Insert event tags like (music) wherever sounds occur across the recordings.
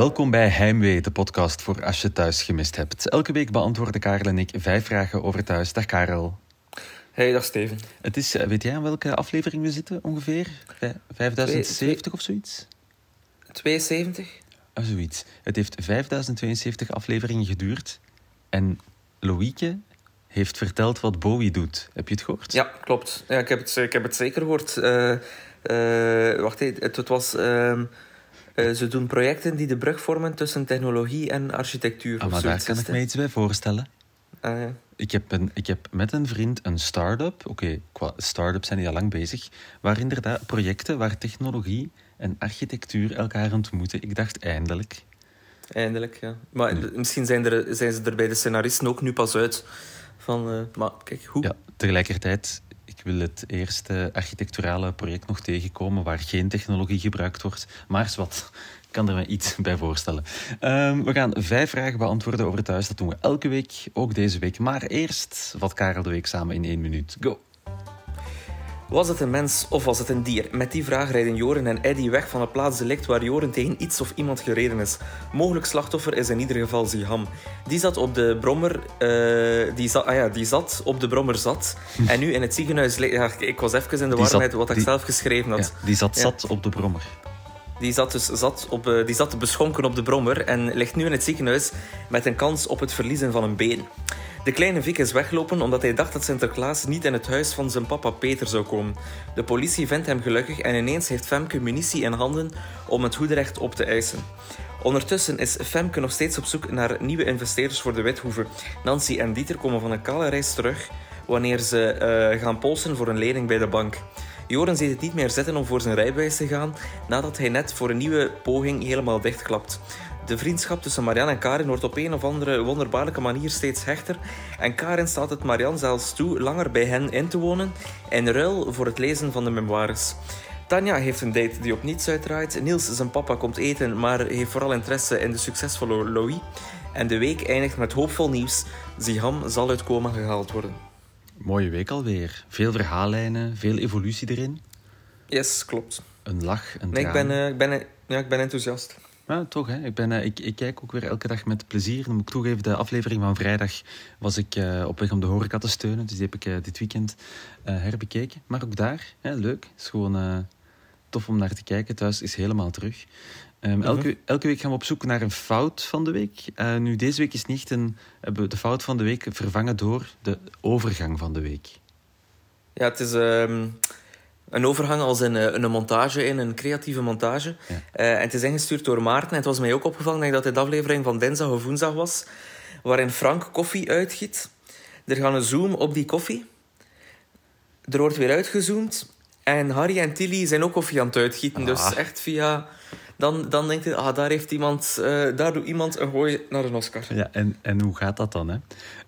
Welkom bij Heimwee, de podcast voor als je thuis gemist hebt. Elke week beantwoorden Karel en ik vijf vragen over thuis. Dag Karel. Hey, dag Steven. Het is, eh, weet jij aan welke aflevering we zitten ongeveer? Vij- 5070 of zoiets? 72? Of zoiets. Het heeft 5072 afleveringen geduurd. En Loïke heeft verteld wat Bowie doet. Heb je het gehoord? Ja, klopt. Ja, ik, heb het, ik heb het zeker gehoord. Eh, eh, wacht even, het, het was... ehm, eh, ze doen projecten die de brug vormen tussen technologie en architectuur. Ah, maar daar kan ik me iets bij voorstellen. Ah, ja. Ik heb, een, ik heb met een vriend een start-up. Oké, qua start-ups zijn die al lang bezig. Waar inderdaad projecten waar technologie en architectuur elkaar ontmoeten. Ik dacht eindelijk. Eindelijk, ja. Maar misschien zijn, er, zijn ze er bij de scenaristen ook nu pas uit. Van, eh, maar kijk, hoe? Ja, tegelijkertijd, ik wil het eerste architecturale project nog tegenkomen waar geen technologie gebruikt wordt. Maar wat, ik kan er me iets bij voorstellen. Ehm, we gaan vijf vragen beantwoorden over thuis. Dat doen we elke week, ook deze week. Maar eerst wat Karel de Week samen in één minuut. Go! Was het een mens of was het een dier? Met die vraag rijden Joren en Eddy weg van het plaatsdelict waar Joren tegen iets of iemand gereden is. Mogelijk slachtoffer is in ieder geval Ziham. Die zat op de brommer... eh, die, zat, ah ja, die zat op de brommer zat. En nu in het ziekenhuis... Ja, ik was even in de Die war zat- met wat ik die- zelf geschreven Ja, had. die zat Ja. zat op de brommer. Die zat dus zat op, eh, die zat beschonken op de brommer en ligt nu in het ziekenhuis met een kans op het verliezen van een been. De kleine Vic is weggelopen omdat hij dacht dat Sinterklaas niet in het huis van zijn papa Peter zou komen. De politie vindt hem gelukkig en ineens heeft Femke munitie in handen om het hoederecht op te eisen. Ondertussen is Femke nog steeds op zoek naar nieuwe investeerders voor de Withoeve. Nancy en Dieter komen van een kale reis terug wanneer ze eh, gaan polsen voor een lening bij de bank. Joren ziet het niet meer zitten om voor zijn rijbewijs te gaan nadat hij net voor een nieuwe poging helemaal dichtklapt. De vriendschap tussen Marianne en Karin wordt op een of andere wonderbaarlijke manier steeds hechter en Karin staat het Marianne zelfs toe langer bij hen in te wonen in ruil voor het lezen van de memoires. Tanja heeft een date die op niets uitdraait. Niels, zijn papa, komt eten, maar heeft vooral interesse in de succesvolle Louis. En de week eindigt met hoopvol nieuws. Ziham zal uit coma gehaald worden. Mooie week alweer. Veel verhaallijnen, veel evolutie erin. Yes, klopt. Een lach, een Nee, ik ben, eh, ik, ben, ja, ik ben enthousiast. Ja, toch, hè. Ik, ben, eh, ik, ik kijk ook weer elke dag met plezier. Dan moet ik toegeven, de aflevering van vrijdag was ik eh, op weg om de horeca te steunen. Dus die heb ik eh, dit weekend herbekeken. Maar ook daar, hè, leuk. Het is gewoon tof om naar te kijken. Thuis is helemaal terug. Ehm, elke, elke week gaan we op zoek naar een fout van de week. Nu, deze week is niet een, hebben we de fout van de week vervangen door de overgang van de week. Ja, het is ehm, een overgang als in eh, een montage, in een creatieve montage. Ja. Eh, en het is ingestuurd door Maarten. En het was mij ook opgevallen denk dat dit de aflevering van dinsdag of woensdag was, waarin Frank koffie uitgiet. Er gaat een zoom op die koffie. Er wordt weer uitgezoomd. En Harry en Tilly zijn ook koffie aan het uitgieten. Dus Ah. echt via... Dan, dan denkt je, ah, daar, heeft iemand, eh, daar doet iemand een gooi naar een Oscar. Ja, en, en hoe gaat dat dan? Hè?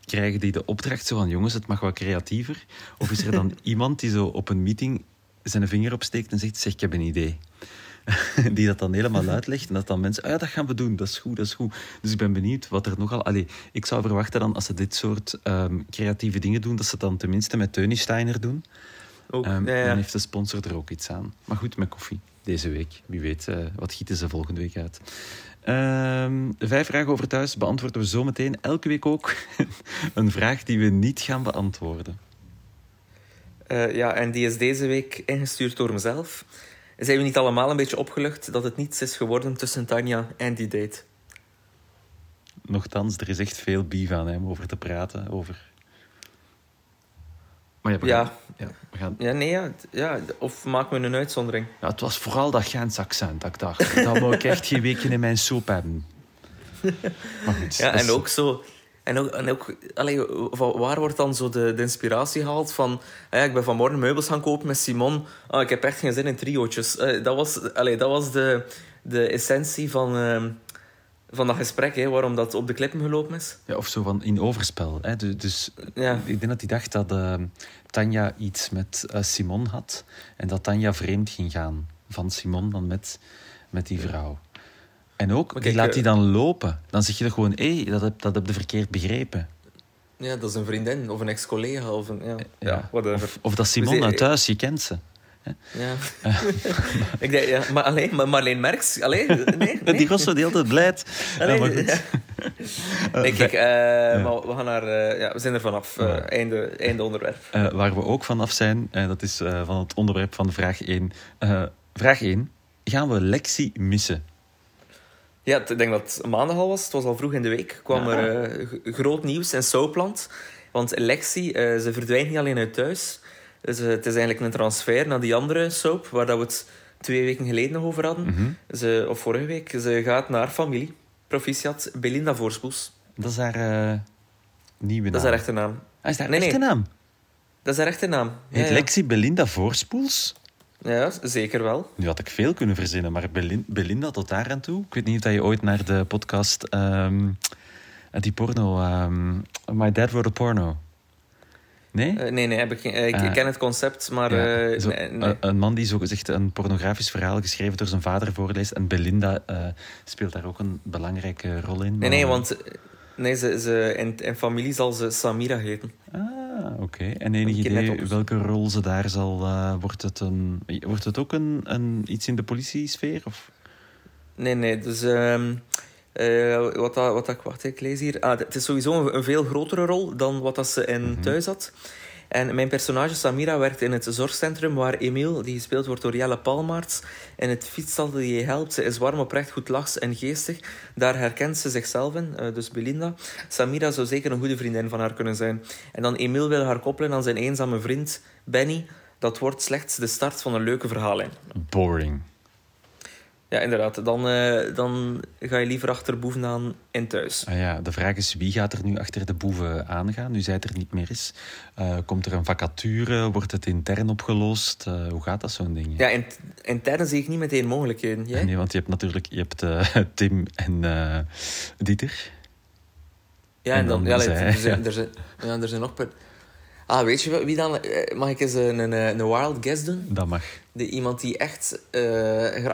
Krijgen die de opdracht zo van, jongens, het mag wat creatiever? Of is er dan (laughs) iemand die zo op een meeting zijn vinger opsteekt en zegt, zeg, ik heb een idee. (laughs) die dat dan helemaal uitlegt en dat dan mensen, ah, ja, dat gaan we doen, dat is goed, dat is goed. Dus ik ben benieuwd wat er nogal... Allee, ik zou verwachten dan, als ze dit soort ehm, creatieve dingen doen, dat ze het dan tenminste met Teuny Steiner doen. Ook, Ehm, ja, ja. Dan heeft de sponsor er ook iets aan. Maar goed, met koffie deze week. Wie weet, eh, wat gieten ze volgende week uit. Ehm, vijf vragen over thuis beantwoorden we zometeen. Elke week ook (laughs) een vraag die we niet gaan beantwoorden. Eh, ja, en die is deze week ingestuurd door mezelf. Zijn we niet allemaal een beetje opgelucht dat het niets is geworden tussen Tanja en die date? Nochtans, er is echt veel beef aan hè, om over te praten. Over... Maar ja, we Ja. gaan- ja, we gaan... Ja, nee, ja, ja, of maken we een uitzondering? ja, het was vooral dat Gens accent dat ik dacht. Dat wil ik echt geen weken in mijn soep hebben. (laughs) Maar goed. Ja, en ook zo... En ook, en ook allee, van waar wordt dan zo de, de inspiratie gehaald van... ja, ik ben vanmorgen meubels gaan kopen met Simon. Ah, ik heb echt geen zin in triootjes. Eh, dat was, allee, dat was de, de essentie van, ehm, van dat gesprek, hè, waarom dat op de klippen gelopen is. Ja, of zo van in overspel. Hè? Dus, dus Ja. ik denk dat hij dacht dat eh, Tanja iets met eh, Simon had. En dat Tanja vreemd ging gaan van Simon dan met, met die vrouw. En ook, die kijk, laat die eh, dan lopen. Dan zeg je er gewoon, hé, dat, heb, dat heb je verkeerd begrepen. Ja, dat is een vriendin of een ex-collega of een... Ja, ja. Ja. Of, of dat Simon Dus, eh, uit thuis, je kent ze. Ja. (laughs) ik denk, ja, maar alleen, maar Marleen Merks, alleen, nee, (laughs) nee. Die was zo de hele tijd blijd. Allee, Ja, (laughs) maar. Eh, Nee, kijk, eh, maar we gaan naar, eh, ja, we zijn er vanaf. eh, einde, einde onderwerp. eh, waar we ook vanaf zijn, eh, dat is eh, van het onderwerp van vraag 1. Eh, vraag 1. Gaan we Lexi missen? Ja, ik denk dat het maandag al was. Het was al vroeg in de week. kwam Ja. er eh, groot nieuws in Soapland. Want Lexi, eh, ze verdwijnt niet alleen uit thuis. Dus, het is eigenlijk een transfer naar die andere soap, waar dat we het twee weken geleden nog over hadden. Mhm. Ze, of vorige week. Ze gaat naar familie. Proficiat Belinda Voorspoels. Dat is haar nieuwe naam. Dat is haar echte naam. Ah, is haar Nee, echte nee. naam? Dat is haar echte naam. Heet ja, ja. Lexi Belinda Voorspoels? Ja, zeker wel. Nu had ik veel kunnen verzinnen, maar Belin- Belinda tot daar aan toe. Ik weet niet of je ooit naar de podcast... ehm, die porno... ehm, My Dad Wrote a Porno. Nee? Eh, nee, nee, heb ik, eh, ik, Ah. ken het concept, maar... Ja, eh, zo, nee, nee. Een, man die zogezegd een pornografisch verhaal geschreven door zijn vader voorleest. En Belinda eh, speelt daar ook een belangrijke rol in. nee, maar- nee, want eh, nee, ze, ze, in, in familie zal ze Samira heten. Ah, oké. En enig idee welke rol ze daar zal... eh, wordt, het een, wordt het ook een, een, iets in de politie-sfeer? Of? Nee, nee, dus... ehm, eh, wat, dat, wat dat, wacht, ik lees hier. Ah, het is sowieso een, een veel grotere rol dan wat dat ze in Mhm. thuis had. En mijn personage Samira werkt in het zorgcentrum waar Emile, die gespeeld wordt door Jelle Palmaerts, in het fietsstal die je helpt. Ze is warm, oprecht, goed lachs en geestig. Daar herkent ze zichzelf in, eh, dus Belinda. Samira zou zeker een goede vriendin van haar kunnen zijn. En dan Emile wil haar koppelen aan zijn eenzame vriend, Benny. Dat wordt slechts de start van een leuke verhaallijn. Boring. Ja, inderdaad. Dan, eh, dan ga je liever achter bovenaan in thuis. Ah ja, de vraag is wie gaat er nu achter de boeven aangaan, nu zij het er niet meer is? Eh, komt er een vacature? Wordt het intern opgelost? Eh, hoe gaat dat zo'n ding? Ja, in, intern zie ik niet meteen mogelijkheden. Jij? Nee, want je hebt natuurlijk je hebt, (laughs) Tim en Dieter. ja, en en dan... dan ja, zij, er, zijn, (laughs) er, zijn, ja, er zijn nog... Per... Ah, weet je wie dan... eh, Mag ik eens een, een, een wild guess doen? Dat mag. De, iemand die echt...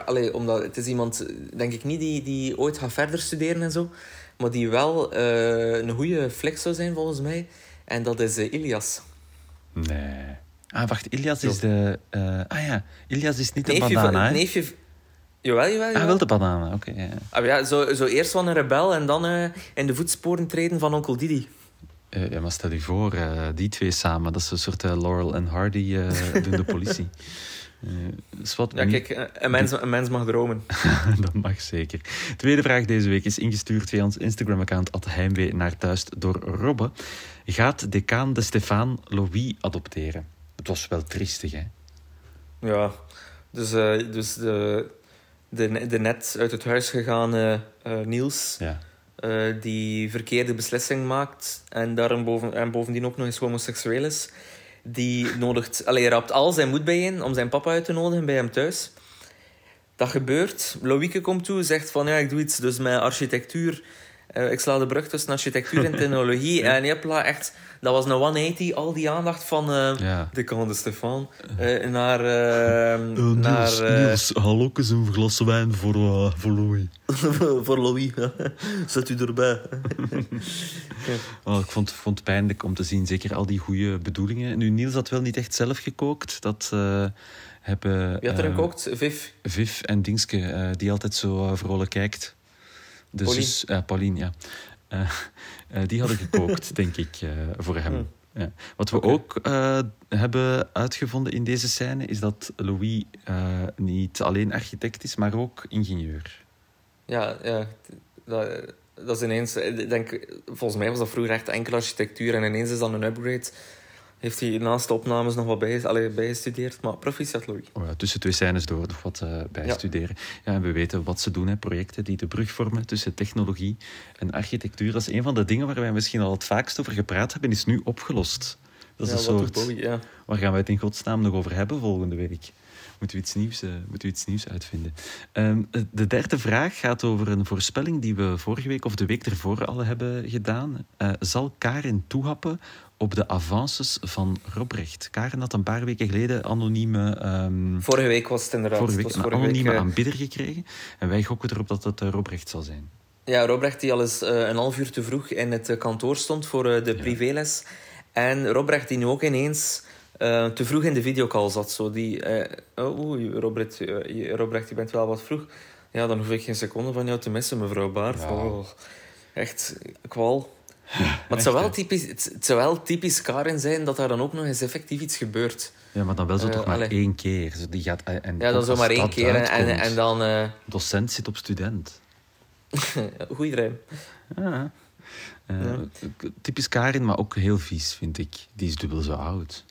allee, omdat het is iemand, denk ik niet, die, die ooit gaat verder studeren en zo. Maar die wel eh, een goede flex zou zijn, volgens mij. En dat is Ilias. Nee. Ah, wacht, Ilias is de... ah ja, Ilias is niet de banana, van- neefje... Jawel, jawel, Ah, wel de banana, oké. ja. Ah, ja, zo, zo eerst van een rebel en dan in de voetsporen treden van onkel Didi. Eh, ja, maar stel je voor, eh, die twee samen, dat is een soort eh, Laurel en Hardy doen de politie. (laughs) Wat Ja, kijk, eh, een mens, een mens mag dromen. (laughs) dat mag zeker. Tweede vraag deze week is ingestuurd via ons Instagram-account Heimwee naar thuis door Robbe. Gaat decaan de Stefaan Louis adopteren? Het was wel triestig, hè? Ja, dus, dus de, de, de net uit het huis gegaan Niels, Ja. Eh, die verkeerde beslissing maakt en, daarom boven, en bovendien ook nog eens homoseksueel is, die nodigt, allee, raapt al zijn moed bijeen om zijn papa uit te nodigen bij hem thuis. Dat gebeurt. Loïke komt toe, zegt van ja, ik doe iets dus met architectuur. Eh, ik sla de brug tussen architectuur en technologie. (laughs) En jepla, echt, dat was een 180, al die aandacht van eh ja. de kan de Stefan eh, naar, eh, Niels, naar eh, Niels, haal ook eens een glas wijn voor, eh, voor Louis. (laughs) voor Louis. Zet u erbij. Oh, (laughs) ik vond, vond het pijnlijk om te zien, zeker al die goede bedoelingen. Nu, Niels had wel niet echt zelf gekookt. Dat eh, hebben... Wie had er eh, gekookt? Viv. Viv en Dingske, eh, die altijd zo eh, vrolijk kijkt. De Pauline. zus, eh, Pauline, ja. Eh, eh, die hadden gekookt, (laughs) denk ik, eh, voor hem. Hmm. Ja. Wat we ook eh, hebben uitgevonden in deze scène, is dat Louis eh, niet alleen architect is, maar ook ingenieur. Ja, ja dat, dat is ineens... Ik denk, volgens mij was dat vroeger echt enkel architectuur en ineens is dat een upgrade. Heeft hij naast de opnames nog wat bij, allee, bijgestudeerd. Maar proficiat, Louis. Oh ja, tussen twee scènes door nog wat eh bijstuderen. Ja. en we weten wat ze doen, hè, projecten die de brug vormen tussen technologie en architectuur. Dat is een van de dingen waar wij misschien al het vaakst over gepraat hebben, is nu opgelost. Dat is ja, een soort... ja. Waar gaan wij het in godsnaam nog over hebben volgende week? Moeten we iets nieuws, eh, moeten we iets nieuws uitvinden? Ehm, de derde vraag gaat over een voorspelling die we vorige week of de week ervoor al hebben gedaan. Eh, zal Karen toehappen op de avances van Robrecht? Karen had een paar weken geleden anonieme, ehm, Vorige week was het inderdaad. vorige week was een anonieme week, eh, aanbidder gekregen. En wij gokken erop dat het eh, Robrecht zal zijn. Ja, Robrecht die al eens eh, een half uur te vroeg in het eh, kantoor stond voor eh, de privéles. En Robrecht die nu ook ineens eh, te vroeg in de videocall zat. Zo die, eh, oh, oei, Robert, eh, je- Robrecht, je bent wel wat vroeg. Ja, dan hoef ik geen seconde van jou te missen, mevrouw Baart. Ja. Oh, echt, kwal. Maar het zou, wel typisch, het, het zou wel typisch Karin zijn dat daar dan ook nog eens effectief iets gebeurt. Ja, maar dan wel zo toch maar allee. één keer. Zo, die gaat, en Ja, dan zo maar één keer. En, en, dan... Docent zit op student. (laughs) goeie rijm. Ja. Ja. Typisch Karin, maar ook heel vies, vind ik. Die is dubbel zo oud.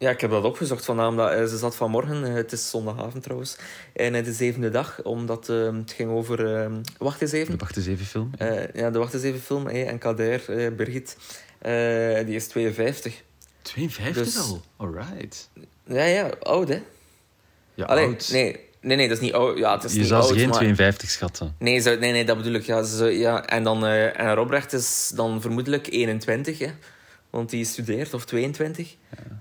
Ja, ik heb dat opgezocht vandaag, omdat eh, ze zat vanmorgen, eh, het is zondagavond trouwens, en eh, de zevende dag, omdat eh, het ging over... eh, wacht eens even. De Wacht eens even film. Eh, ja, de Wacht eens even film, en Kader, Birgit, die is 52. 52 dus- al? Alright. Ja, ja, oud hè? Ja, Allee, oud. nee, nee, nee, dat is niet oud. Ja, het is Je niet zou ze oud, geen maar- 52 schatten. Nee, zo, nee, nee, dat bedoel ik. Ja, ze, ja. En, dan, en Robrecht is dan vermoedelijk 21, hè? Want die studeert, of 22,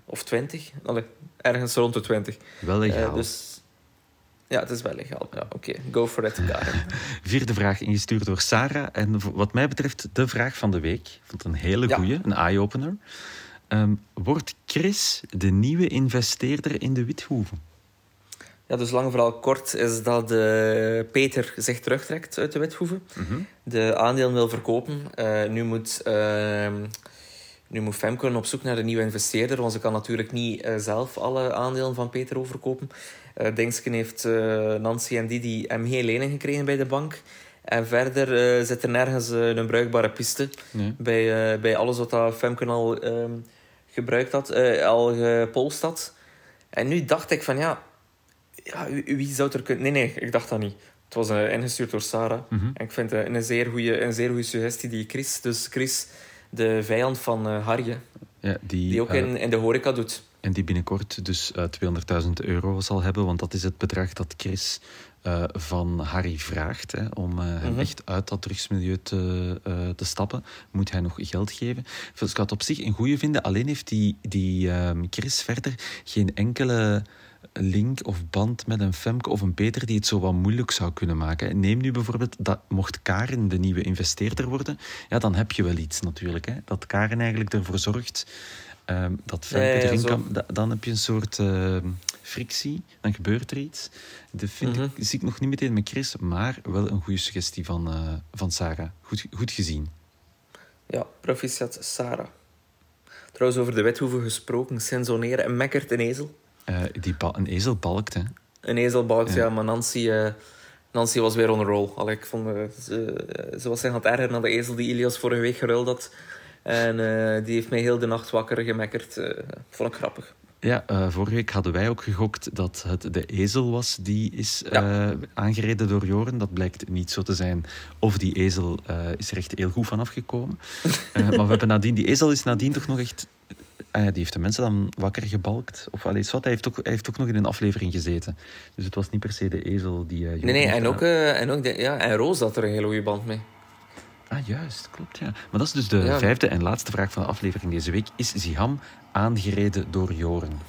of 20. Allee, ergens rond de 20. Wel Eh, legaal. dus ja, het is wel legaal. Ja, Oké, go for it, Karen. (laughs) Vierde vraag ingestuurd door Sarah. En wat mij betreft de vraag van de week. Ik vond het een hele Ja. goeie, een eye-opener. Ehm, wordt Chris de nieuwe investeerder in de Withoeven? Ja, dus lang vooral kort is dat eh, Peter zich terugtrekt uit de Withoeven. De aandelen wil verkopen. Eh, nu, moet, ehm, nu moet Femke op zoek naar een nieuwe investeerder, want ze kan natuurlijk niet eh, zelf alle aandelen van Peter overkopen. Eh Dingsken heeft eh, Nancy en Didi hem geen lening gekregen bij de bank. En verder zit er nergens een bruikbare piste Nee. bij, bij alles wat dat Femke al ehm, gebruikt had, al gepolst had. En nu dacht ik van ja, ja wie, zou er kunnen... Nee, nee, ik dacht dat niet. Het was ingestuurd door Sarah. Mhm. En ik vind het een zeer goede een zeer goede suggestie die Chris, dus Chris, de vijand van eh Harje, Ja, die, die ook eh, in, in de horeca doet. En die binnenkort dus eh 200.000 euro zal hebben, want dat is het bedrag dat Chris van Harry vraagt. Hè, om hem Mhm. echt uit dat drugsmilieu te, te stappen, moet hij nog geld geven. Dus ik had op zich een goede vinden, alleen heeft die, die ehm, Chris verder geen enkele link of band met een Femke of een Peter die het zo wat moeilijk zou kunnen maken. Neem nu bijvoorbeeld, dat mocht Karen de nieuwe investeerder worden, ja, dan heb je wel iets natuurlijk. Hè, dat Karen eigenlijk ervoor zorgt ehm, dat Femke erin kan da- dan heb je een soort ehm, frictie, dan gebeurt er iets. Dat vind Mhm. ik, zie ik nog niet meteen met Chris, maar wel een goede suggestie van, eh, van Sarah. Goed, goed gezien. Ja, proficiat Sarah. Trouwens, over de wethoeven gesproken, sensoneren en mekkert een ezel. Eh, die een ezel balkt, hè. Een ezel balkt, Ja. ja, maar Nancy, eh, Nancy was weer on roll. Allee, ik vond, eh, ze, ze was zich aan het ergeren aan de ezel die Ilias vorige week geruild had. En die heeft mij heel de nacht wakker gemekkerd. Vond ik grappig. Ja, vorige week hadden wij ook gegokt dat het de ezel was die is Ja. aangereden door Joren. Dat blijkt niet zo te zijn. Of die ezel is er echt heel goed van afgekomen. Maar we hebben nadien, die ezel is nadien toch nog echt... ah ja, die heeft de mensen dan wakker gebalkt. Of allee, wat, hij, heeft ook, hij heeft ook nog in een aflevering gezeten. Dus het was niet per se de ezel die... eh, Nee, nee, heeft en ook, eh, en ook de, ja, en Roos had er een hele goede band mee. Ah, juist, klopt, ja. Maar dat is dus de Ja. vijfde en laatste vraag van de aflevering deze week. Is Ziham aangereden door Joren?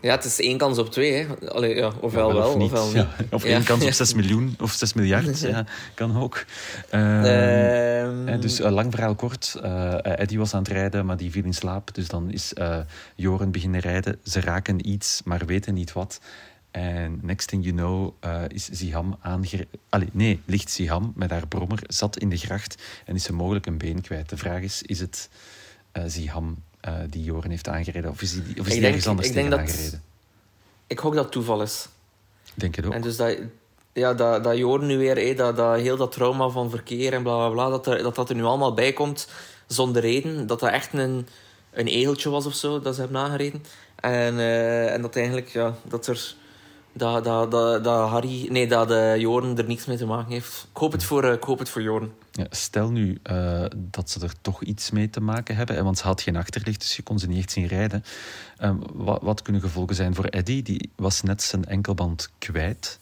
Ja, het is één kans op twee. Hè. Allee, ja, ofwel Ja, wel, of ofwel (laughs) niet. Ja, of één kans op (laughs) 6 miljoen of 6 miljard, (laughs) ja, kan ook. Ehm, Ehm, eh, dus eh, lang verhaal kort. eh Eddie was aan het rijden, maar die viel in slaap. Dus dan is eh, Joren beginnen rijden. Ze raken iets, maar weten niet wat. En next thing you know eh, is Ziham aangereden. Allee, nee, ligt Ziham met haar brommer, zat in de gracht en is ze mogelijk een been kwijt. De vraag is, is het eh Ziham eh, die Joren heeft aangereden? Of is hij of is die denk- ergens anders ik denk tegen dat- aangereden? Ik hoop dat het toeval is. Denk het ook. En dus dat, ja, dat, dat Joren nu weer, hé, dat, dat heel dat trauma van verkeer en bla bla bla, dat, er, dat dat er nu allemaal bij komt zonder reden. Dat dat echt een, een egeltje was of zo dat ze hebben nagereden. En, eh, en dat eigenlijk, ja, dat er. Dat, dat, dat, dat Harry, nee, dat eh, Joren er niks mee te maken heeft. Ik hoop het voor, ik hoop het voor Joren. Ja, stel nu eh, dat ze er toch iets mee te maken hebben, hè, want ze had geen achterlicht, dus je kon ze niet echt zien rijden. Ehm, wat, wat kunnen gevolgen zijn voor Eddie? Die was net zijn enkelband kwijt.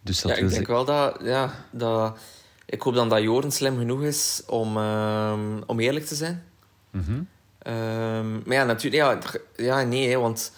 Dus dat Ja, ik denk ze- wel dat, ja, dat... Ik hoop dan dat Joren slim genoeg is om, ehm, om eerlijk te zijn. Mhm. Ehm, maar ja, natuurlijk... Ja, ja nee, hè, want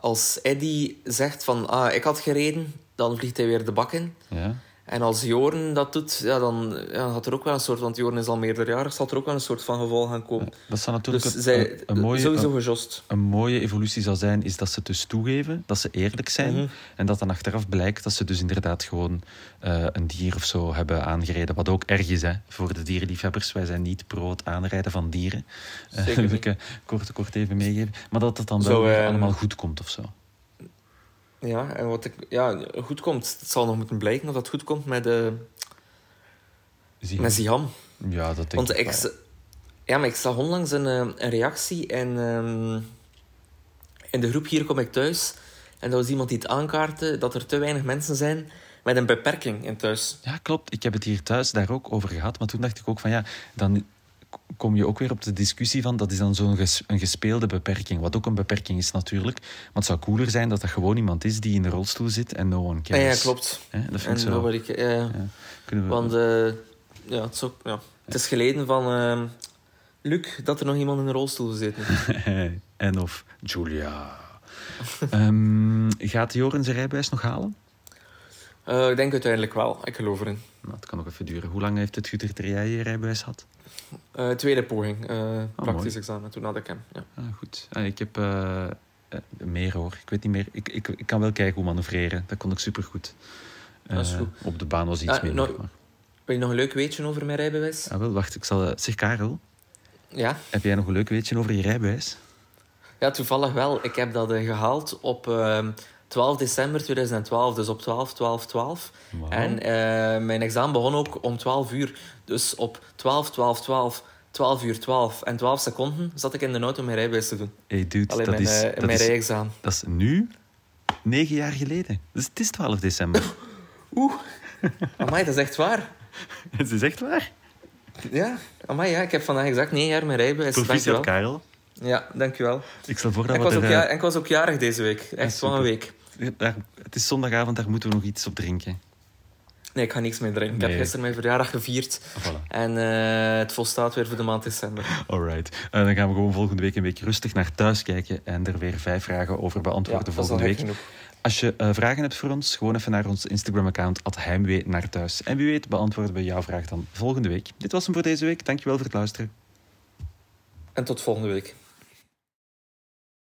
als Eddie zegt van... Ah, ik had gereden, dan vliegt hij weer de bak in. Ja. En als Joren dat doet, ja, dan ja, gaat er ook wel een soort... Want Joren is al meerderjarig, zal er ook wel een soort van geval gaan komen. Dat zou natuurlijk Dus een- zij, een, een mooie, sowieso een, gejost. een mooie evolutie zou zijn, is dat ze het dus toegeven, dat ze eerlijk zijn. Mhm. En dat dan achteraf blijkt dat ze dus inderdaad gewoon eh, een dier of zo hebben aangereden. Wat ook erg is hè, voor de dierenliefhebbers. Wij zijn niet pro het aanrijden van dieren. Eh, Zeker (laughs) wil niet. ik eh, kort, kort even meegeven. Maar dat het dan wel Zo, allemaal goed komt of zo. Ja, en wat ik, ja, goed komt. Het zal nog moeten blijken of dat goed komt met, Zie je? met Ziham. Ja, dat denk Want ik ik, wel. ja, maar ik zag onlangs een, eh, een reactie en ehm, in de groep Hier kom ik thuis. En dat was iemand die het aankaartte dat er te weinig mensen zijn met een beperking in thuis. Ja, klopt. Ik heb het hier thuis daar ook over gehad. Maar toen dacht ik ook van ja, dan kom je ook weer op de discussie van dat is dan zo'n ges- een gespeelde beperking. Wat ook een beperking is natuurlijk. Maar het zou cooler zijn dat dat gewoon iemand is die in de rolstoel zit en no one cares. ja, klopt. Dat vind En ik zo. nobody ja, ja. Kunnen we... Want eh, ja, het, is ook, ja. het is geleden van ehm, Luc dat er nog iemand in een rolstoel zit. (laughs) en of Julia. Ehm, gaat Joren zijn rijbewijs nog halen? Eh, ik denk uiteindelijk wel, ik geloof erin. Nou, het kan nog even duren. Hoe lang heeft het jij je rijbewijs had? Eh, tweede poging, eh, praktisch mooi. examen, toen had ik hem. Ja. Ah, goed. Ah, ik heb meer hoor. Ik weet niet meer. Ik, ik, ik kan wel kijken hoe manoeuvreren. Dat kon ik supergoed. Dat is goed. Op de baan was iets Ah, minder. Wil je nog een leuk weetje over mijn rijbewijs? Ah, wel, wacht. Ik zal... Zeg, Karel. Ja? Heb jij nog een leuk weetje over je rijbewijs? Ja, toevallig wel. Ik heb dat eh, gehaald op ehm 12 december 2012, dus op 12, 12, 12. Wauw. En eh, mijn examen begon ook om 12 uur. Dus op 12, 12, 12, 12 uur 12 en 12 seconden zat ik in de auto mijn rijbewijs te doen. Hey, dude, Alleen dat, mijn, is, eh, dat, mijn is, rijexamen. dat is nu negen jaar geleden. Dus het is 12 december. (laughs) Oeh, amai, dat is echt waar. (laughs) het is echt waar. Ja, amai, ja, ik heb vandaag exact 9 jaar mijn rijbewijs. Proficiat. Karel. Ja, dankjewel. Ik stel voor dat Ik was, ook er... ja, eh, ik was ook jarig deze week. Echt wel een super. week. Daar, het is zondagavond, daar moeten we nog iets op drinken. Nee, ik ga niks meer drinken. Ik heb gisteren mijn verjaardag gevierd. Voilà. En eh, het volstaat weer voor de maand december. Alright. En dan gaan we gewoon volgende week een week rustig naar thuis kijken en er weer vijf vragen over beantwoorden volgende week. genoeg. Als je eh, vragen hebt voor ons, gewoon even naar ons Instagram-account, heimwee naar thuis. En wie weet beantwoorden we jouw vraag dan volgende week. Dit was hem voor deze week. Dankjewel voor het luisteren. En tot volgende week.